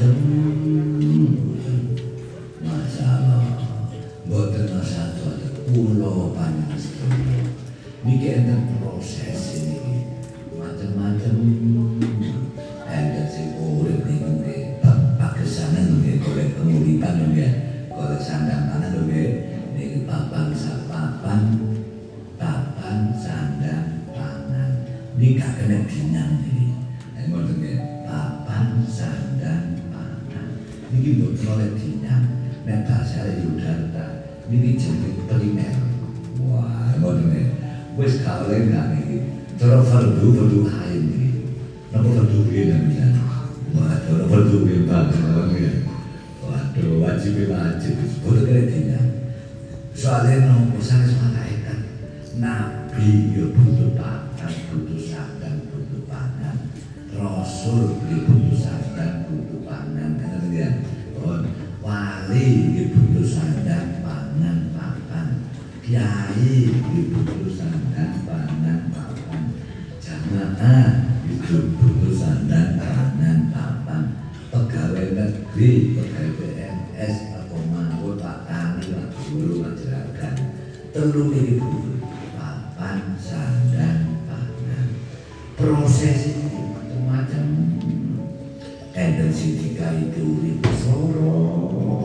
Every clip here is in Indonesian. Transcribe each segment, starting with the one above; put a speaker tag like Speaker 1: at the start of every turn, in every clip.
Speaker 1: macam-macam. Wis gak oleh niki. Cara fardu fardu ain niki. Napa fardu piye namanya waduh fardu piye banget waduh wajib. Wajib kena dinyang soalnya nopo sanes malaikat nabi ya butuh pakan butuh sandang butuh pangan. Rasul ya butuh sandang butuh pangan. Kan ya? Wali ya butuh papan kiai ya butuh sandang pangan papan jamaah itu butuh sandang pangan papan pegawai negeri pegawai PNS apa mau pak tani pak guru jeragan telu papan sandang pangan proses ini macam-macam. Enten sing dikai duri soro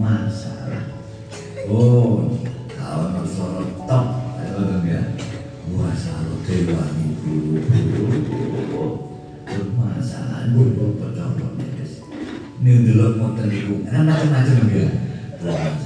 Speaker 1: masalah ini dulu ngoten niku kan macam-macam ya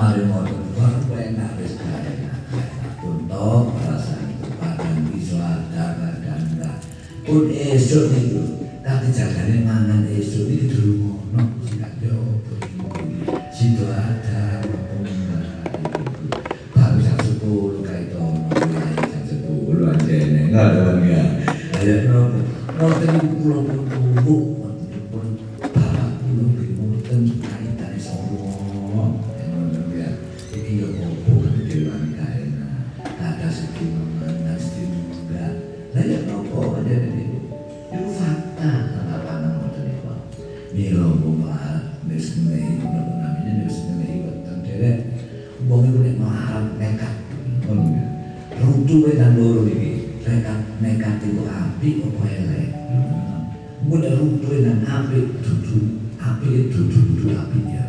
Speaker 1: mari mboten wonten wis kaliyan. Punto prasanto padang iso adhang ganda. Pun esuk niku tak jagane mangan esuk iki durungono sing gak yo opo. Sinto ada Ya, ya, ya. Ya, ya, ya. Ya, ya, ya. Ya, ya, ya. Rutu dan loro iki. Nekat nekat itu api apa elek. Mudah rutu dan api dudu api dudu dudu api ya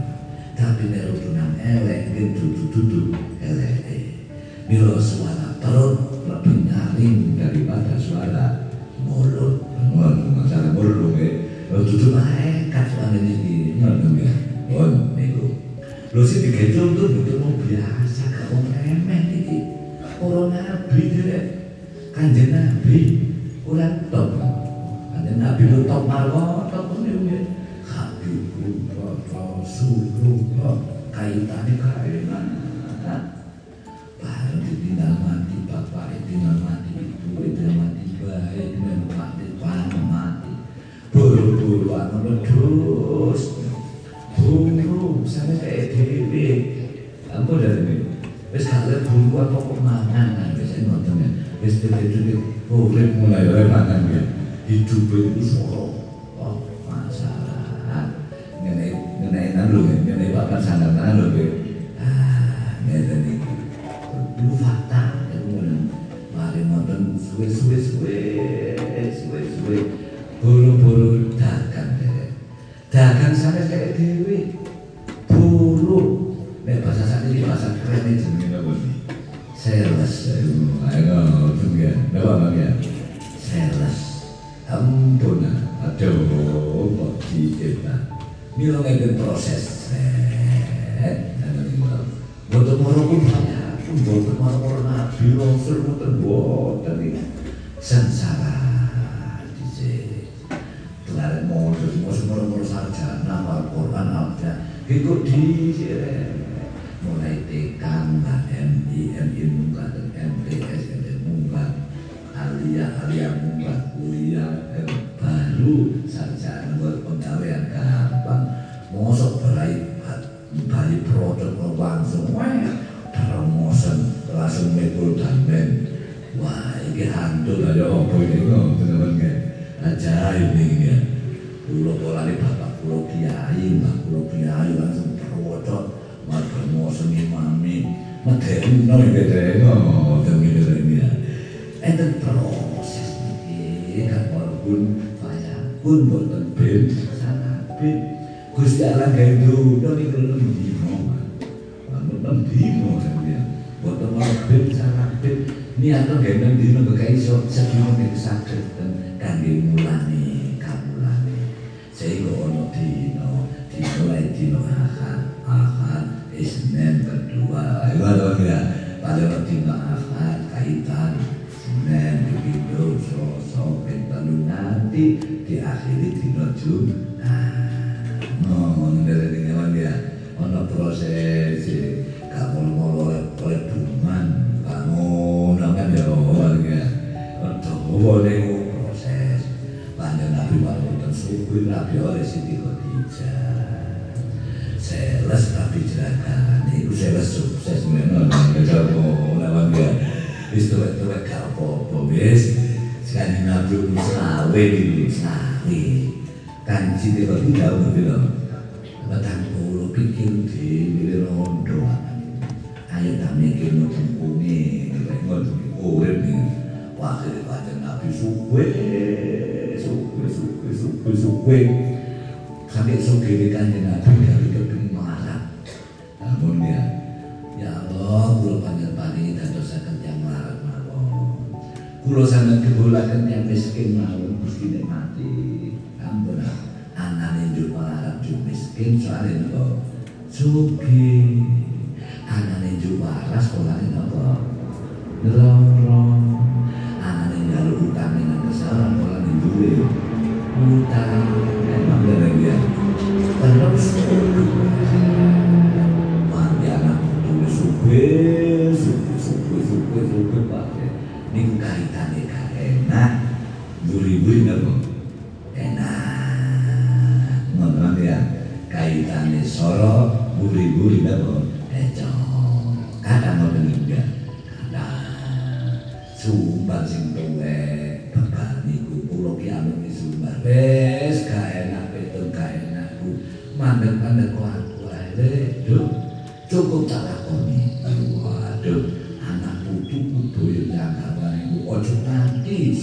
Speaker 1: tapi nek rutu nang elek gen dudu dudu elek Milo suara perut lebih nyaring daripada suara mulut. Ngono masalah mulut ya dudu suara ini ngono ya ngono niku Lho sing digendong tuh betul biasa gak remeh Ora nabi direk. Kanjeng Nabi ora top. Kanjeng Nabi lu top marwa top niku. Habibullah Rasulullah kaitane kaenan. Bareng ditinggal mati bapak ditinggal mati ibu ditinggal mati bayi ditinggal mati paman mati. Buru-buru anu ledus. Buru sampe kayak dewe. Ampun dari. Wis kalian buru apa kok mangan kan wis ngoten ya. Wis dede-dede urip mulai oleh mangan ya. Hidup itu soro. Oh, masalah. Ngenai ngenai nang lho, ngenai papan sandang nang lho. Ah, ngeten iki. Fakta ya. Mari ngoten suwe-suwe suwe suwe milo ngeken proses Boten moro banyak, boten moro nabi rasul boten boten ini. Sengsara mau terus mau semua mau sarjana hafal Quran hafal Ikut di mulai TK munggah MI MTS MTS alia alia munggah kuliah eh, baru mosok berai bayi produk langsung. Wah promotion langsung mekul dan ben wah ini hantu lah ya apa ini? Kok teman-teman kayak ajaib nih ya. Kulo polane bapak kulo kiai, mbak kulo kiai langsung perwodok, mal promosi imami, medeni no gede no demi ini ya. Enten proses niki kan walaupun saya pun boten ben sangat ben. Allah gawe dunya niku lem dino. Lem dino kan ya. Boten malah ben sangat ben. Niat gawe lem dino kok iso sedina niku saged kangge mulane kamulane. Sehingga ono dino, dimulai dino akad, akad, Isnin kedua, ayo ada ya. Pada dino akad, kaitan, Senin, begitu, Selasa, Pentalu nanti diakhiri dino Jumat. Boleh proses, panjang Nabi Muhammad suku Nabi oleh Siti Khadijah. Seles Nabi jerakan. Itu seles sukses memang Kejamu lawan dia Itu itu gak apa-apa Nabi selawe Selawe. Kan Siti Khadijah bilang Batang puluh pikir di Suwe sampai suwe di kanjeng Nabi dari keping marah namun ya ya Allah panjang pari dadosaken yang marah mawon. Kulo sangat kebulaken yang miskin mawon mesti mati. Ampun anane njuk marah njuk miskin soalnya nopo sugi anane njuk waras sekolahnya nopo nerong niku kaitane gak enak buri-buri napa enak. Ngono ya? Kaitane soro buri-buri napa eco kadang ngoten juga kadang. Sumpah sing tuwe bapak niku. Kula ki anu sumbar wis gak enak itu gak enak ku mandek-mandek kok aku ae. Duh, cukup tak lakoni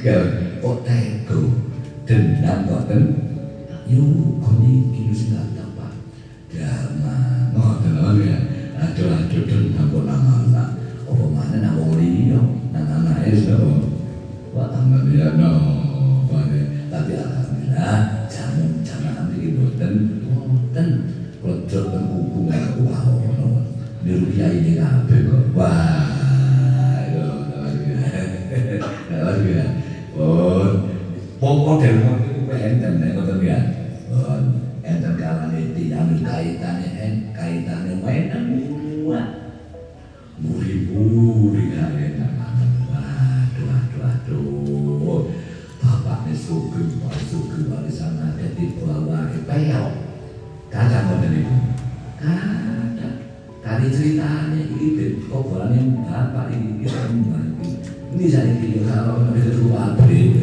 Speaker 1: ya kok teko? Dendam kok ten yo kok iki sing gak dapat Jangan, oh tenan ya? Aduh aduh dendam kok nang anak. Apa mana nang wong liya? Nang anak wah tambah dia no tapi alhamdulillah jamu jamaah iki boten boten kuku aku wah ono. Niru kiai ini kabeh kok. Wah kalane tiyang kaitane en kaitane mainan wah buri-buri kare waduh waduh waduh. Bapaknya sugeng wah sugeng warisan ada di bawah peyok kadang ngoten ibu kadang kali ceritanya ini kobarannya bapak ini kita ini saya kira kalau ada itu pabrik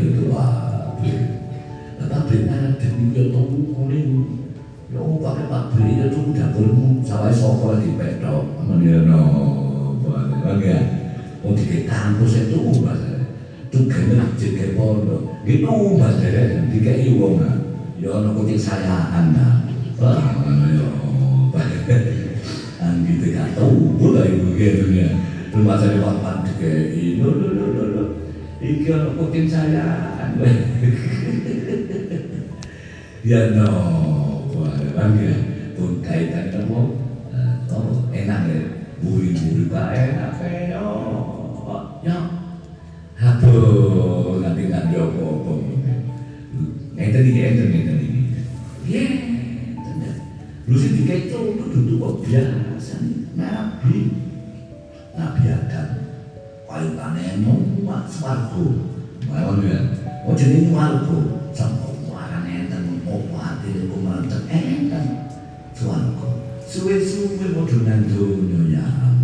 Speaker 1: pondok itu mas ya di kayak iwong ya ono kucing sayaan nah wah ya Jangan gitu gak tahu lah ibu gitu ya. Rumah saya papan ini, lo lo lo lo. Iki ono kucing saya. Ya no, wah kan ya. Pun kaitan kamu, oh enak ya. Buri-buri pak enak ya. Ya, Aduh, nggak apa-apa. Ngeten iki. Piye? Tenan. Lu sing dikeco kudu kok biasa nabi. Nabi Adam. Kaitane nuwak swarga. Mawon ya. Oh jenenge warga. Sampo warane enten opo enten. Suwe-suwe ya Allah.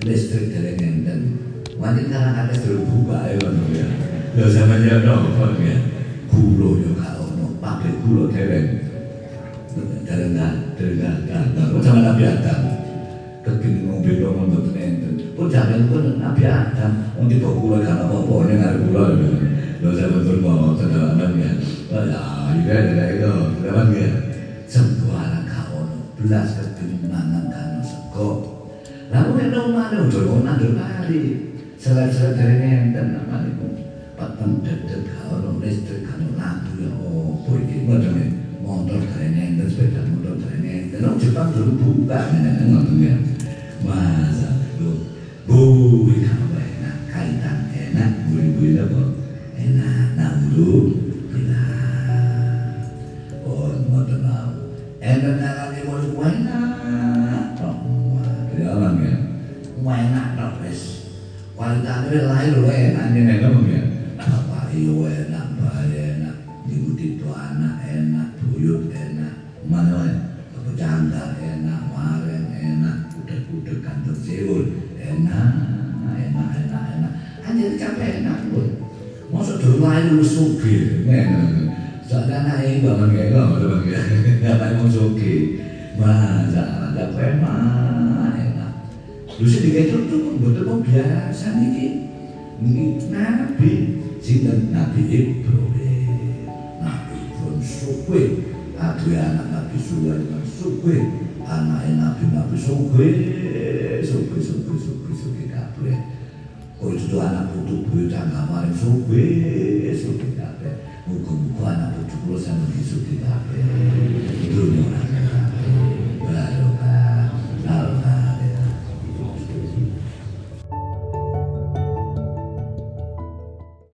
Speaker 1: Listrik dereng enten. Wanita kadang suruh buka ya ngono ya. Ya sampeyan ya nopo ya. Yo gak ono, pabrik gula dereng. Kan, dereng kan. Kok sama Nabi Adam. Kegini ngombe dong mboten enten. Kok jangan pun Nabi Adam wong tiba gula gak apa-apa ning arep gula. Lho sampeyan pun mau tenan ya. Ya, iya ada itu. Tenan ya. Sembuhan gak ono, belas kegini mangan kan sego. Lalu nek omah udah ono nandur. Selain-selain dereng enten namanya patang dedet kalau listrik kalau lampu ya oh iki ngoten motor dereng enten sepeda motor dereng enten. Nang Jepang dulu buka ngoten ya. Masa lu bui kalau enak kaitan enak bui-bui apa? Enak nah dulu bilang oh mau. Enak kualitasnya lain lho enak ini ngomong ya. Apa iyo enak bayi enak. Dibuti itu anak enak buyut enak. Mana janggal enak waren enak. Kantor sewul enak enak enak enak. Jadi capek enak pun masa dulu lain lu sugi soalnya anak ini bangun kayak gak mau sugi masa ada enak. Lu sih dikecil tuh betul kok biasa nih nabi sinten nabi Ibrahim. Nabi Ibrahim suwe aduh anak nabi Sulaiman suwe anak nabi nabi suwe suwe suwe suwe suwe kabeh. Oh itu anak putu buyut tangga suwe suwe kabeh. Muga-muga anak putu kula sampeyan suwe kabeh